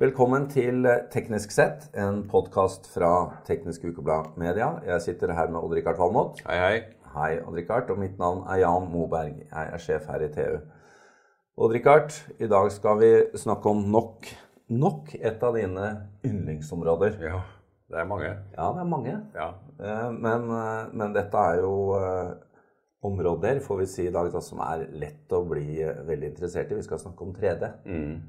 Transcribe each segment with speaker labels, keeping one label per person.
Speaker 1: Velkommen til Teknisk sett, en podkast fra Teknisk Ukeblad Media. Jeg sitter her med Odd-Rikard Valmot.
Speaker 2: Hei, hei.
Speaker 1: Hei, Odd-Rikard. Og mitt navn er Jan Moberg. Jeg er sjef her i TU. Odd-Rikard, i dag skal vi snakke om nok, nok et av dine yndlingsområder.
Speaker 2: Ja, det er mange.
Speaker 1: Ja, det er mange.
Speaker 2: Ja.
Speaker 1: Eh, Men, eh, men dette er jo eh, områder, får vi si i dag, da, som er lett å bli veldig interessert i. Vi skal snakke om 3D.
Speaker 2: Mm.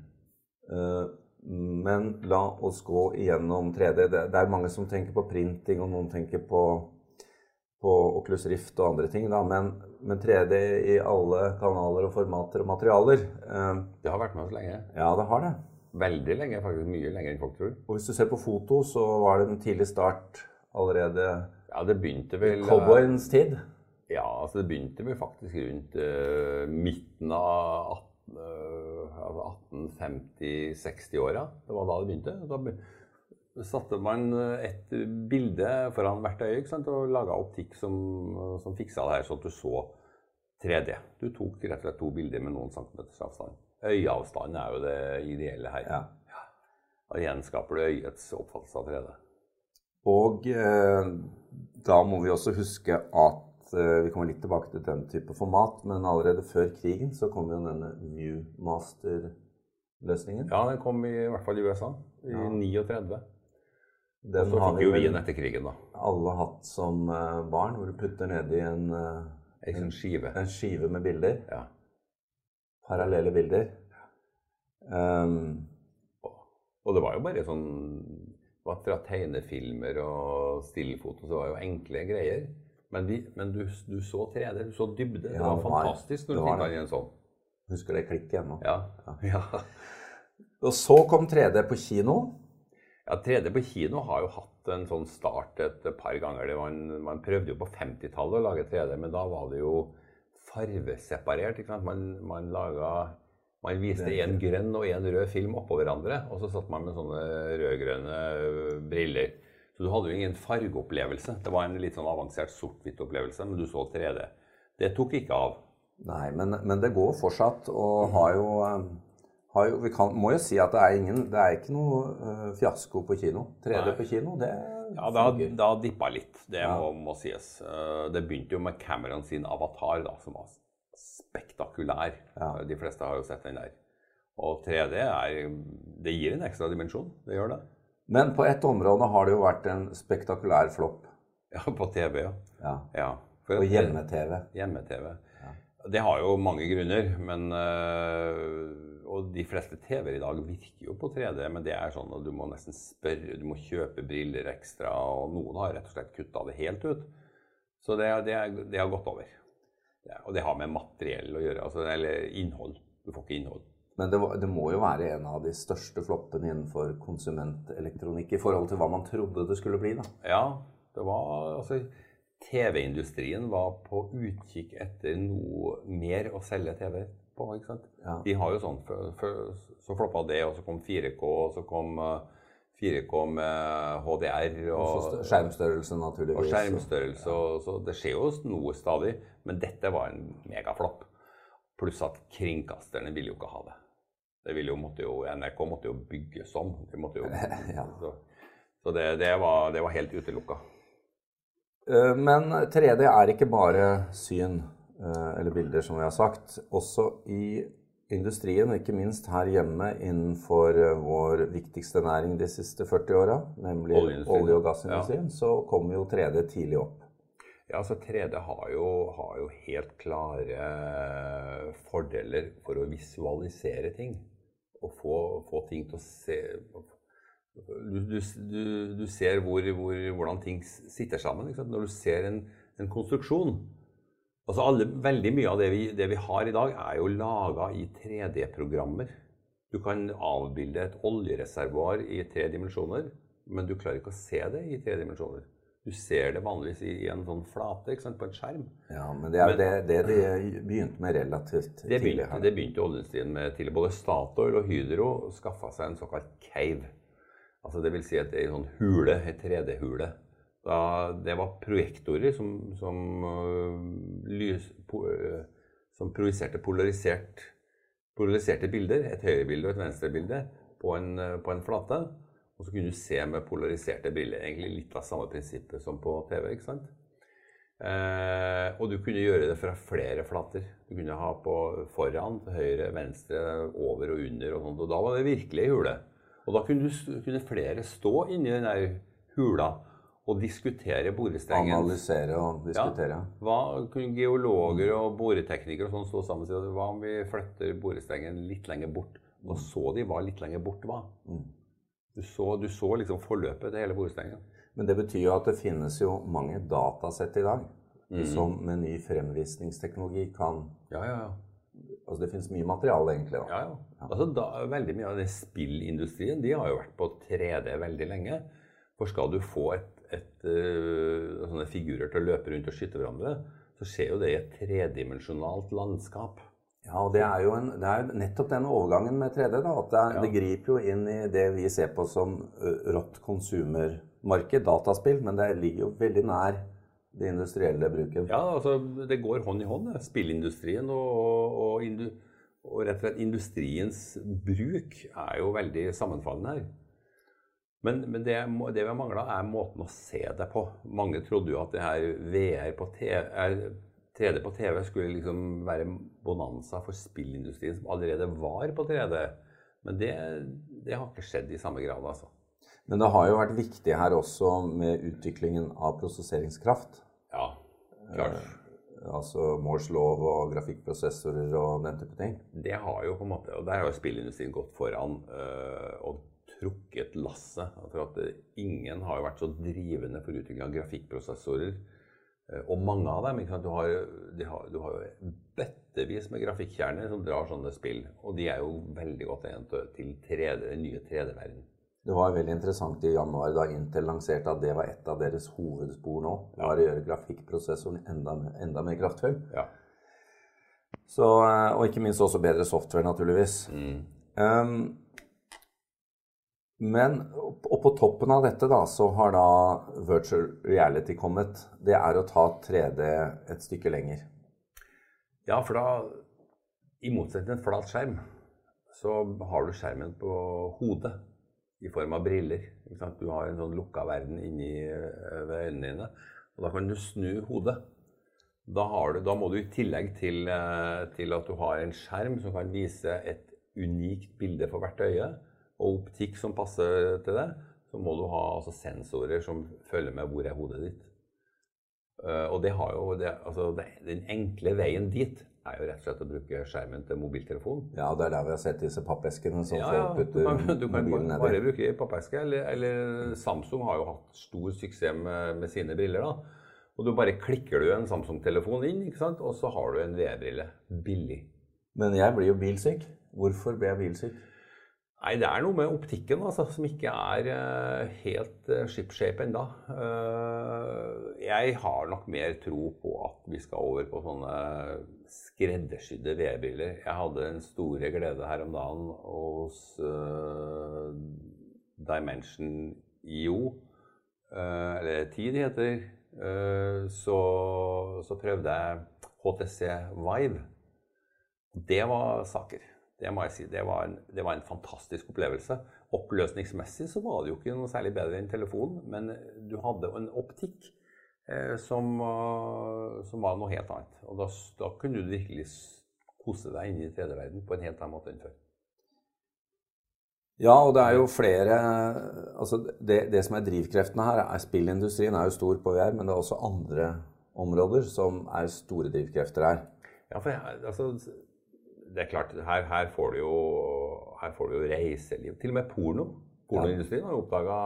Speaker 1: Eh, Men la oss gå igjennom 3D. Det er mange som tenker på printing, og noen tenker på, på Oculus Rift og andre ting. Men, men 3D i alle kanaler og formater og materialer eh,
Speaker 2: Det har vært med oss lenge.
Speaker 1: Ja, det har det.
Speaker 2: Veldig lenge, faktisk mye lenger enn folk tror.
Speaker 1: Og hvis du ser på foto, så var det en tidlig start allerede
Speaker 2: Ja, det begynte vel
Speaker 1: cowboyens tid.
Speaker 2: Ja, altså det begynte vel faktisk rundt uh, midten av 18, eh, altså 1850-60-åra. Det var da det begynte. Da satte man et bilde foran hvert øye ikke sant? og laga optikk som, som fiksa det her, sånn at du så 3D. Du tok rett og slett to bilder med noen centimeters avstand. Øyeavstand er jo det ideelle her.
Speaker 1: Ja.
Speaker 2: Da gjenskaper du øyets oppfattelse av 3D.
Speaker 1: Og eh, da må vi også huske at eh, Vi kommer litt tilbake til den type format, men allerede før krigen så kom jo denne Viewmaster-løsningen.
Speaker 2: Ja, den kom i, hvert fall i USA i
Speaker 1: Ja.
Speaker 2: 39.
Speaker 1: Den
Speaker 2: Så
Speaker 1: har
Speaker 2: fikk
Speaker 1: vi
Speaker 2: jo vi den etter krigen, da.
Speaker 1: alle hatt som eh, barn, hvor du putter nedi en,
Speaker 2: en, sånn skive.
Speaker 1: en skive med bilder.
Speaker 2: Ja.
Speaker 1: Parallelle bilder. Um,
Speaker 2: Og det var jo bare sånn det Fra tegnefilmer og stillfoto så det var jo enkle greier. Men, vi, men du, du så 3D, du så dybde. det var fantastisk når du
Speaker 1: var
Speaker 2: fikk i en sånn.
Speaker 1: husker det klikket ennå.
Speaker 2: Ja. Ja.
Speaker 1: Og så kom 3D på kino.
Speaker 2: ja, 3D på kino har jo hatt en sånn start et par ganger. Det man, man prøvde jo på 50-tallet å lage 3D, men da var det jo farveseparert. Man, man laga man viste en grønn og en rød film oppå hverandre, og så satt man med sånne rød-grønne briller. Så du hadde jo ingen fargeopplevelse. Det var en litt sånn avansert sort-hvitt-opplevelse, men du så 3D. Det tok ikke av.
Speaker 1: Nei, men, men det går fortsatt, og har jo, eh, har jo Vi kan, må jo si at det er ingen Det er ikke noe uh, fiasko på kino. 3D
Speaker 2: Nei.
Speaker 1: på kino, det
Speaker 2: Ja, det har, det har dippa litt, det
Speaker 1: Ja.
Speaker 2: må, må sies. Uh, Det begynte jo med Cameron sin avatar, da, som var spektakulær.
Speaker 1: Ja.
Speaker 2: De fleste har jo sett den der. Og 3D er Det gir en ekstra dimensjon. Det gjør det.
Speaker 1: Men på ett område har det jo vært en spektakulær flopp.
Speaker 2: Ja, på TV, ja.
Speaker 1: Ja.
Speaker 2: ja.
Speaker 1: Og hjemme-TV.
Speaker 2: Hjemme-TV. Det har jo mange grunner, men øh, Og de fleste TV-er i dag virker jo på 3D, men det er sånn at du må nesten spørre, du må kjøpe briller ekstra, og noen har rett og slett kutta det helt ut. Så det, det, det har gått over. Ja, og det har med materiell å gjøre, altså, eller innhold. Du får ikke innhold.
Speaker 1: Men det, det må jo være en av de største floppene innenfor konsumentelektronikk i forhold til hva man trodde det skulle bli. da.
Speaker 2: Ja, det var altså TV-industrien var på utkikk etter noe mer å selge TV på. ikke sant?
Speaker 1: Ja.
Speaker 2: De har jo sånn, for, for, Så floppa det, og så kom 4K, og så kom eh, 4K med HDR.
Speaker 1: Og
Speaker 2: Og,
Speaker 1: skjermstørrelse,
Speaker 2: og
Speaker 1: skjermstørrelse,
Speaker 2: skjermstørrelse. og- Så det skjer jo noe stadig. Men dette var en megaflopp. Pluss at kringkasterne ville jo ikke ha det. Det ville jo, måtte jo, NRK måtte jo bygges om. De måtte jo,
Speaker 1: Ja.
Speaker 2: Så, så det, det, var, det var helt utelukka.
Speaker 1: Eh, Men 3D er ikke bare syn eh, eller bilder, som vi har sagt. Også i industrien, og ikke minst her hjemme innenfor eh, vår viktigste næring de siste 40 åra, nemlig olje- og gassindustrien, så kommer jo 3D tidlig opp.
Speaker 2: Ja, altså 3D har jo, har jo helt klare fordeler for å visualisere ting. Og få, få ting til å se Du, du, du, du ser hvor, hvor, hvordan ting sitter sammen. Når du ser en, en konstruksjon altså alle, Veldig mye av det vi, det vi har i dag, er jo laga i 3D-programmer. Du kan avbilde et oljereservoar i tre dimensjoner, men du klarer ikke å se det i tre dimensjoner. Du ser det vanligvis i, en sånn flate sant, på en skjerm.
Speaker 1: Ja, Men det er det,
Speaker 2: Men-
Speaker 1: det de begynte med relativt
Speaker 2: Det
Speaker 1: tidlig.
Speaker 2: begynte,
Speaker 1: her.
Speaker 2: det begynte oljeindustrien med tidlig. Både Statoil og Hydro skaffa seg en såkalt cave. Altså det vil si et, en sånn hule, en 3D-hule. Det var projektorer som, som, uh, lys, po, uh, som projiserte polarisert, polariserte bilder, et høyrebilde og et venstrebilde, på en, på en flate. Og så kunne du se med polariserte briller. Egentlig litt av samme prinsippet som på TV. ikke sant? Eh, og du kunne gjøre det fra flere flater. Du kunne ha på foran, høyre, venstre, over og under. Og sånt, og da var det virkelig hule. Og da kunne, du, kunne flere stå inni den der hula og diskutere borestrengen.
Speaker 1: Analysere og diskutere.
Speaker 2: Ja. Hva kunne geologer og boreteknikere og sånn stå sammen og si hva om vi flytter borestrengen litt lenger bort? Og så de hva litt lenger bort var. Mm. Du, så, du så liksom forløpet til hele borettslaget.
Speaker 1: Men det betyr jo at det finnes jo mange datasett i dag mm. som med ny fremvisningsteknologi kan
Speaker 2: Ja, ja, ja.
Speaker 1: Altså det finnes mye materiale, egentlig.
Speaker 2: Da. Ja, ja. Altså, da, veldig mye av den spillindustrien de har jo vært på 3D veldig lenge. For skal du få et, et, uh, sånne figurer til å løpe rundt og skyte hverandre, så skjer jo det i et tredimensjonalt landskap.
Speaker 1: Ja, og det er jo en, det er nettopp den overgangen med 3D. da, at det, ja. det, griper jo inn i det vi ser på som rått konsumermarked, dataspill, men det ligger jo veldig nær det industrielle bruken?
Speaker 2: Ja, altså det går hånd i hånd. Det. Spillindustrien og, og, indu, og, rett og slett industriens bruk er jo veldig sammenfallende her. Men, men det, det, vi har mangla, er måten å se det på. Mange trodde jo at det her VR på TV, 3D på TV skulle liksom være bonanza for spillindustrien, som allerede var på 3D. Men det, det har ikke skjedd i samme grad, altså.
Speaker 1: Men det har jo vært viktig her også med utviklingen av prosesseringskraft.
Speaker 2: Ja, klart.
Speaker 1: Eh, altså Moores lov og grafikkprosessorer og den type ting.
Speaker 2: Det har jo på en måte, og Der har jo spillindustrien gått foran øh, og trukket lasset. For at ingen har jo vært så drivende for utvikling av grafikkprosessorer. Eh, og mange av dem. Du har, de har, du har bøttevis med grafikkjerner som drar sånne spill. Og de er jo veldig godt egnet til 3D, den nye 3D-verdenen.
Speaker 1: Det var veldig interessant i januar da Intel lanserte at det var et av deres hovedspor nå. var å gjøre grafikkprosessoren enda, enda mer kraftfull.
Speaker 2: Ja.
Speaker 1: Så, eh, og ikke minst også bedre software, naturligvis. Mm. Um, men og på toppen av dette da, så har da virtual reality kommet. Det er å ta 3D et stykke lenger.
Speaker 2: Ja, for da I motsetning til en flat skjerm, så har du skjermen på hodet i form av briller. Du har en sånn lukka verden inni eh, ved øynene dine. Og da kan du snu hodet. Da, du, da må du i tillegg til, eh, til, at du har en skjerm som kan vise et unikt bilde for hvert øye, og optikk som passer til det, så må du ha altså, sensorer som følger med hvor er hodet ditt. Uh, og det har jo det, altså, det, den enkle veien dit er jo rett og slett å bruke skjermen til mobiltelefonen.
Speaker 1: Ja, det er der vi har sett disse pappeskene som ja, folk putter
Speaker 2: du kan, du kan bare. Bare bruke pappeske. Eller, eller, Samsung har jo hatt stor suksess med, med sine briller. da. Og du bare klikker du en Samsung-telefon inn, ikke sant? og så har du en VR-brille. Billig.
Speaker 1: Men jeg blir jo bilsyk. Hvorfor ble jeg bilsyk?
Speaker 2: Nei, det er noe med optikken altså, som ikke er uh, helt uh, shipshape ennå. Uh, jeg har nok mer tro på at vi skal over på sånne skreddersydde VR-briller. Jeg hadde en store glede her om dagen hos Dimension IO, uh, eller TID heter. Så, så, prøvde jeg HTC Vive. Det var saker. Det må jeg si. Det var, en, det var en fantastisk opplevelse. Oppløsningsmessig så var det jo ikke noe særlig bedre enn telefonen, men du hadde en optikk eh, som, som, var noe helt annet. Og da, da kunne du virkelig kose deg inne i 3D-verden på en helt annen måte enn før.
Speaker 1: Ja, og det er jo flere altså det, det, som er drivkreftene her, er spillindustrien er jo stor på VR, men det er også andre områder som er store drivkrefter her.
Speaker 2: Ja, for jeg, altså det er klart, her, her, får jo, her, får du jo, reiseliv. Til og med porno. Pornoindustrien har oppdaga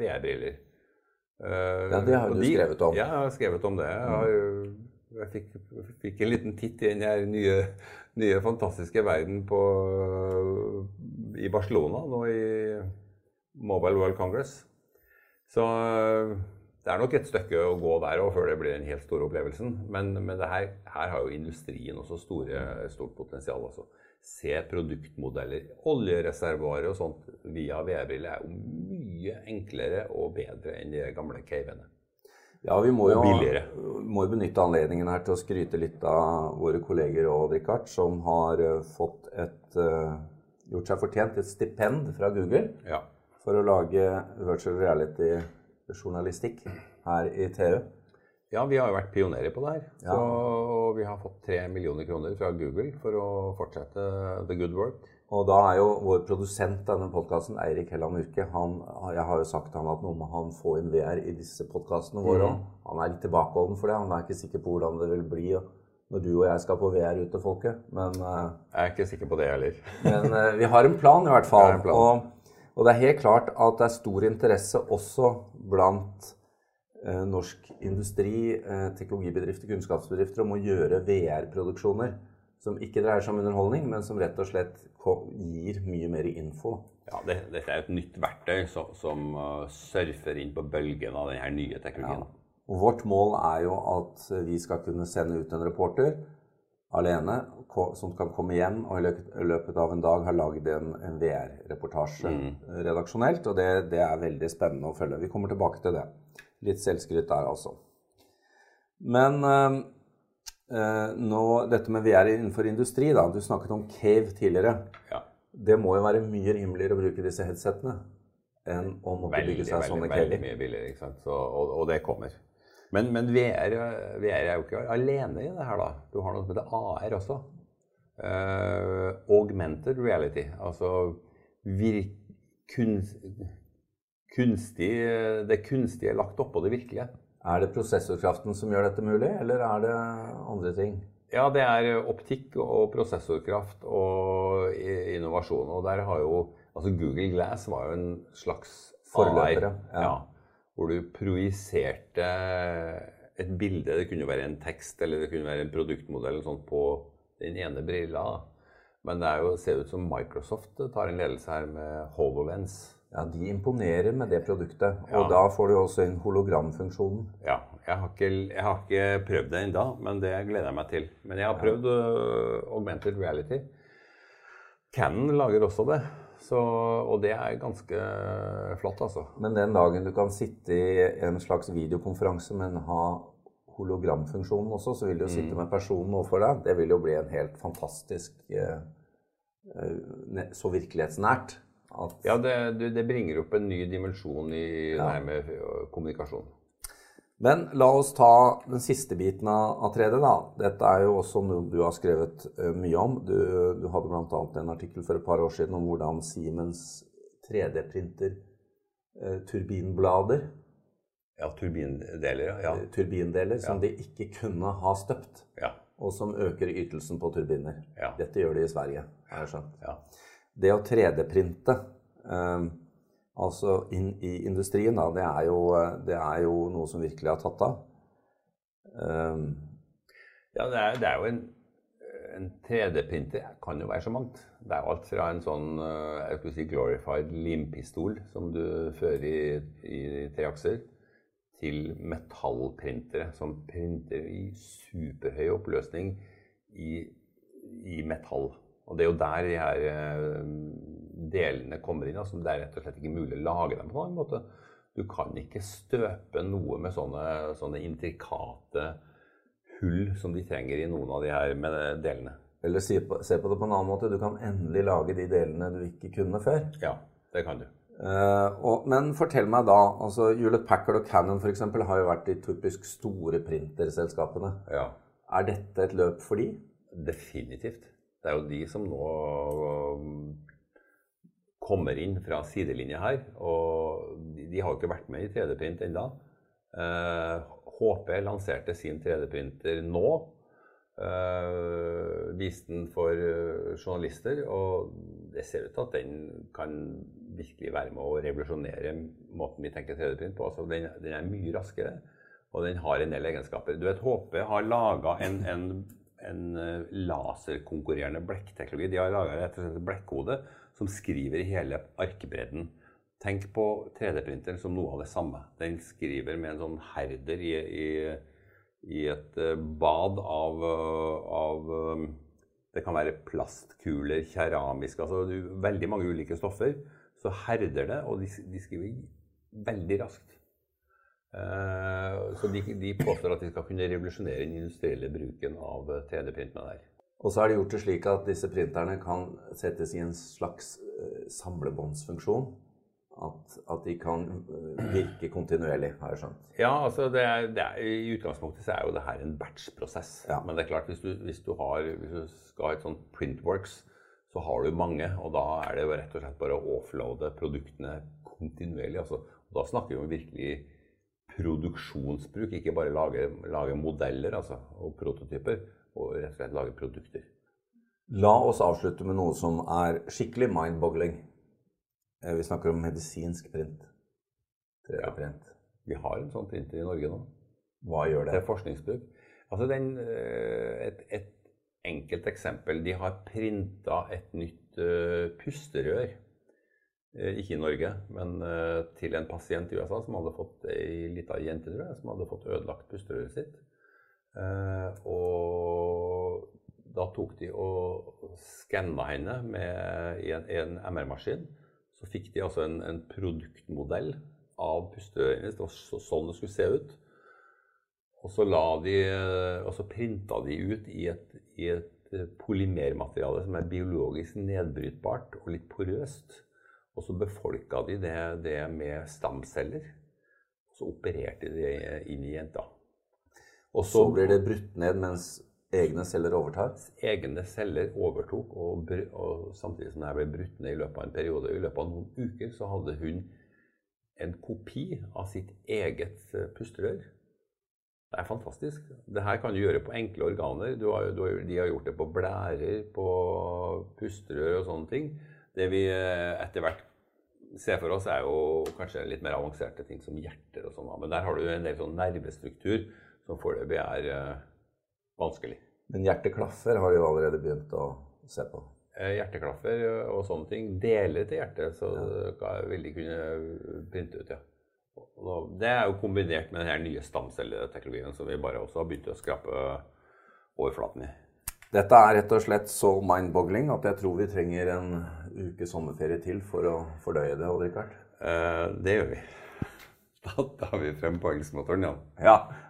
Speaker 2: VR-briller.
Speaker 1: Uh, ja, det har du de, skrevet om.
Speaker 2: Ja, jeg har skrevet om det. Jeg, har, jeg fikk, fikk, en liten titt i den nye, nye, fantastiske verden på, i Barcelona nå i Mobile World Congress. Så det er nok et stykke å gå der òg før det blir den helt store opplevelsen. Men, men her, her, har jo industrien også store, stort potensial. Altså. Se produktmodeller, oljereservoarer og sånt via VR-briller er jo mye enklere og bedre enn de gamle cavene.
Speaker 1: Ja, vi må jo, må jo, benytte anledningen her til å skryte litt av våre kolleger og Richard, som har uh, fått et uh, gjort seg fortjent et stipend fra Google
Speaker 2: Ja.
Speaker 1: for å lage virtual reality-journalistikk her i TU.
Speaker 2: Ja, vi har jo vært pionerer på det her.
Speaker 1: Ja.
Speaker 2: Så vi har fått tre millioner kroner fra Google for å fortsette the good work.
Speaker 1: Og da er jo vår produsent denne podkasten, Eirik Helland Urke, han, jeg har jo sagt til han at nå må han få inn VR i disse podkastene våre òg. Han er litt tilbakeholden for det. Han er ikke sikker på hvordan det vil bli når du og jeg skal på VR ut til folket. Men, eh,
Speaker 2: Jeg er ikke sikker på det heller.
Speaker 1: men eh, vi har en plan i hvert fall.
Speaker 2: Vi har en plan.
Speaker 1: Og, og det er helt klart at det er stor interesse også blant eh, norsk industri, eh, teknologibedrifter, kunnskapsbedrifter om å gjøre VR-produksjoner som ikke dreier seg om underholdning, men som rett og slett gir mye mer info.
Speaker 2: Ja, det, Dette er jo et nytt verktøy som, som uh, surfer inn på bølgen av denne nye teknologien.
Speaker 1: Og vårt mål er jo at vi skal kunne sende ut en reporter alene som kan komme hjem og i løpet, av en dag har lagd en, en VR-reportasje redaksjonelt. Og det, det er veldig spennende å følge. Vi kommer tilbake til det. Litt selvskryt der, altså. Men eh, nå, dette med VR innenfor industri, da. Du snakket om Cave tidligere.
Speaker 2: Ja.
Speaker 1: Det må jo være mye rimeligere å bruke disse headsetene enn å måtte
Speaker 2: Veldig,
Speaker 1: bygge seg
Speaker 2: veldig,
Speaker 1: sånne
Speaker 2: veldig
Speaker 1: caver.
Speaker 2: mye billigere. ikke sant? Så, og, og det kommer. Men, men VR, VR er jo ikke alene i det her, da. Du har noe som heter AR også. Uh, augmented reality. Altså virk, kunst, kunstig, det kunstige lagt oppå det virkelige.
Speaker 1: Er det prosessorkraften som gjør dette mulig, eller er det andre ting?
Speaker 2: Ja, det er optikk og prosessorkraft og innovasjon. Og der har jo Altså Google Glass var jo en slags
Speaker 1: Forløpere,
Speaker 2: AR,
Speaker 1: ja.
Speaker 2: Hvor du projiserte et bilde. Det kunne jo være en tekst eller det kunne være en produktmodell eller sånt på den ene brilla. Men det er jo, ser ut som Microsoft tar en ledelse her med HoloLens.
Speaker 1: Ja, De imponerer med det produktet.
Speaker 2: Ja.
Speaker 1: Og da får du også inn hologramfunksjonen.
Speaker 2: Ja, jeg har ikke, jeg har ikke prøvd det ennå, men det gleder jeg meg til. Men jeg har prøvd øh, augmented reality. Canon lager også det, så, og det er ganske flott, altså.
Speaker 1: Men den dagen du kan sitte i en slags videokonferanse, men ha hologramfunksjonen også, så vil du jo
Speaker 2: Mm.
Speaker 1: sitte med personen overfor deg. Det vil jo bli en helt fantastisk eh, eh, Så virkelighetsnært
Speaker 2: Ja, det, det bringer opp en ny dimensjon i med øh, kommunikasjon.
Speaker 1: Men la oss ta den siste biten av av 3D, da. Dette er jo også noe du har skrevet eh, mye om. Du, du hadde bl.a. en artikkel for et par år siden om hvordan Siemens 3D-printer eh, turbinblader,
Speaker 2: Ja, turbindeler, ja.
Speaker 1: turbindeler, som de ikke kunne ha støpt,
Speaker 2: Ja,
Speaker 1: og som øker ytelsen på turbiner.
Speaker 2: Ja.
Speaker 1: Dette gjør de i Sverige, har jeg skjønt.
Speaker 2: ja.
Speaker 1: Det å 3D-printe, eh, altså inn i industrien, da, det er, jo, det er jo noe som virkelig har tatt av. Um,
Speaker 2: Ja, det er, det er jo en, en 3D-printer kan jo være så mangt. Det er alt fra en sånn eh, jeg skulle si glorified limpistol som du fører i, i treakser, til metallprintere som printer i superhøy oppløsning i, i metall. Og det er jo der de her eh, delene kommer inn. altså Det er rett og slett ikke mulig å lage dem på noen måte. Du kan ikke støpe noe med sånne, sånne intrikate hull som de trenger i noen av de her med delene.
Speaker 1: Eller se på, se på det på en annen måte. Du kan endelig lage de delene du ikke kunne før.
Speaker 2: Ja, det kan du.
Speaker 1: Uh, og, men fortell meg da altså Hewlett Packard og Cannon for eksempel, har jo vært de typisk store printerselskapene.
Speaker 2: Ja,
Speaker 1: Er dette et løp for de?
Speaker 2: definitivt. Det er jo de som nå kommer inn fra sidelinja her. Og de, de har jo ikke vært med i 3D-print ennå. Eh, HP lanserte sin 3D-printer nå. Eh, viste den for eh, journalister, og det ser ut til at den kan virkelig være med å revolusjonere måten vi tenker 3D-print på. Altså, den, den er mye raskere, og den har en del egenskaper. Du vet, HP har laga en, en, en eh, laserkonkurrerende blekkteknologi. De har laga et blekkode som skriver i hele arkbredden. Tenk på 3D-printeren som noe av det samme. Den skriver med en sånn herder i, i, i et eh, bad av, eh, av eh, Det kan være plastkuler, keramisk altså du, Veldig mange ulike stoffer. Så herder det, og de, de skriver veldig raskt. Så de, de påstår at de skal kunne revolusjonere den industrielle bruken av 3D-print med det her.
Speaker 1: Og så er det gjort det slik at disse printerne kan settes i en slags uh, samlebåndsfunksjon. At, at, de kan virke kontinuerlig, har jeg skjønt.
Speaker 2: Ja, altså det er, det er, I utgangspunktet så er jo det her en batch-prosess. Ja. Men det er klart, hvis du, hvis du, har, hvis du skal ha et sånt printworks, så har du mange. Og da er det jo rett og slett bare å offloade produktene kontinuerlig. Altså, da snakker vi om virkelig produksjonsbruk, ikke bare lage, lage modeller altså, og prototyper, og rett og slett lage produkter.
Speaker 1: La oss avslutte med noe som er skikkelig mind-boggling. Eh, vi snakker om medisinsk print. 3D-print. Ja.
Speaker 2: Vi har en sånn printer i Norge nå.
Speaker 1: Hva gjør det?
Speaker 2: Er forskningsbruk. Altså den, eh, et, et, enkelt eksempel. De har printa et nytt uh, pusterør Eh, ikke i Norge, men eh, til en pasient i USA som hadde fått ei lita jente tror jeg, som hadde fått ødelagt pusterøret sitt. Eh, og da tok de og skanna henne med, en, en MR-maskin. Så fikk de altså en, en produktmodell av pusterøret hennes. Det var så, sånn det skulle se ut. Og så, de, og så printa de ut i et, i et polymermateriale som er biologisk nedbrytbart og litt porøst. Og så befolka de det, det med stamceller. Og så opererte de det inn i jenta.
Speaker 1: Og så blir det brutt ned mens egne celler overtar?
Speaker 2: Egne celler overtok, og, og samtidig som det ble brutt ned i løpet av en periode, i løpet av noen uker, så hadde hun en kopi av sitt eget eh, pusterør. Det er fantastisk. Det her kan du gjøre på enkle organer. Du har, du har, de har gjort det på blærer, på pusterør og sånne ting. Det vi eh, etter hvert ser for oss, er jo kanskje litt mer avanserte ting som hjerter og sånn. Men der har du en del sånn nervestruktur som foreløpig er uh, vanskelig.
Speaker 1: Men hjerteklaffer har de jo allerede begynt å se på?
Speaker 2: Eh, hjerteklaffer og sånne ting. Deler til hjertet så ja. vil de kunne printe ut, ja. Det er jo kombinert med den nye stamcelleteknologien som vi bare også har begynt å skrape overflaten i.
Speaker 1: Dette er rett og slett så mind-boggling at jeg tror vi trenger en uke sommerferie til for å fordøye det, Odd Rikard.
Speaker 2: Eh, det gjør vi. Da tar vi frem poengsmotoren,
Speaker 1: Jan. Ja. ja.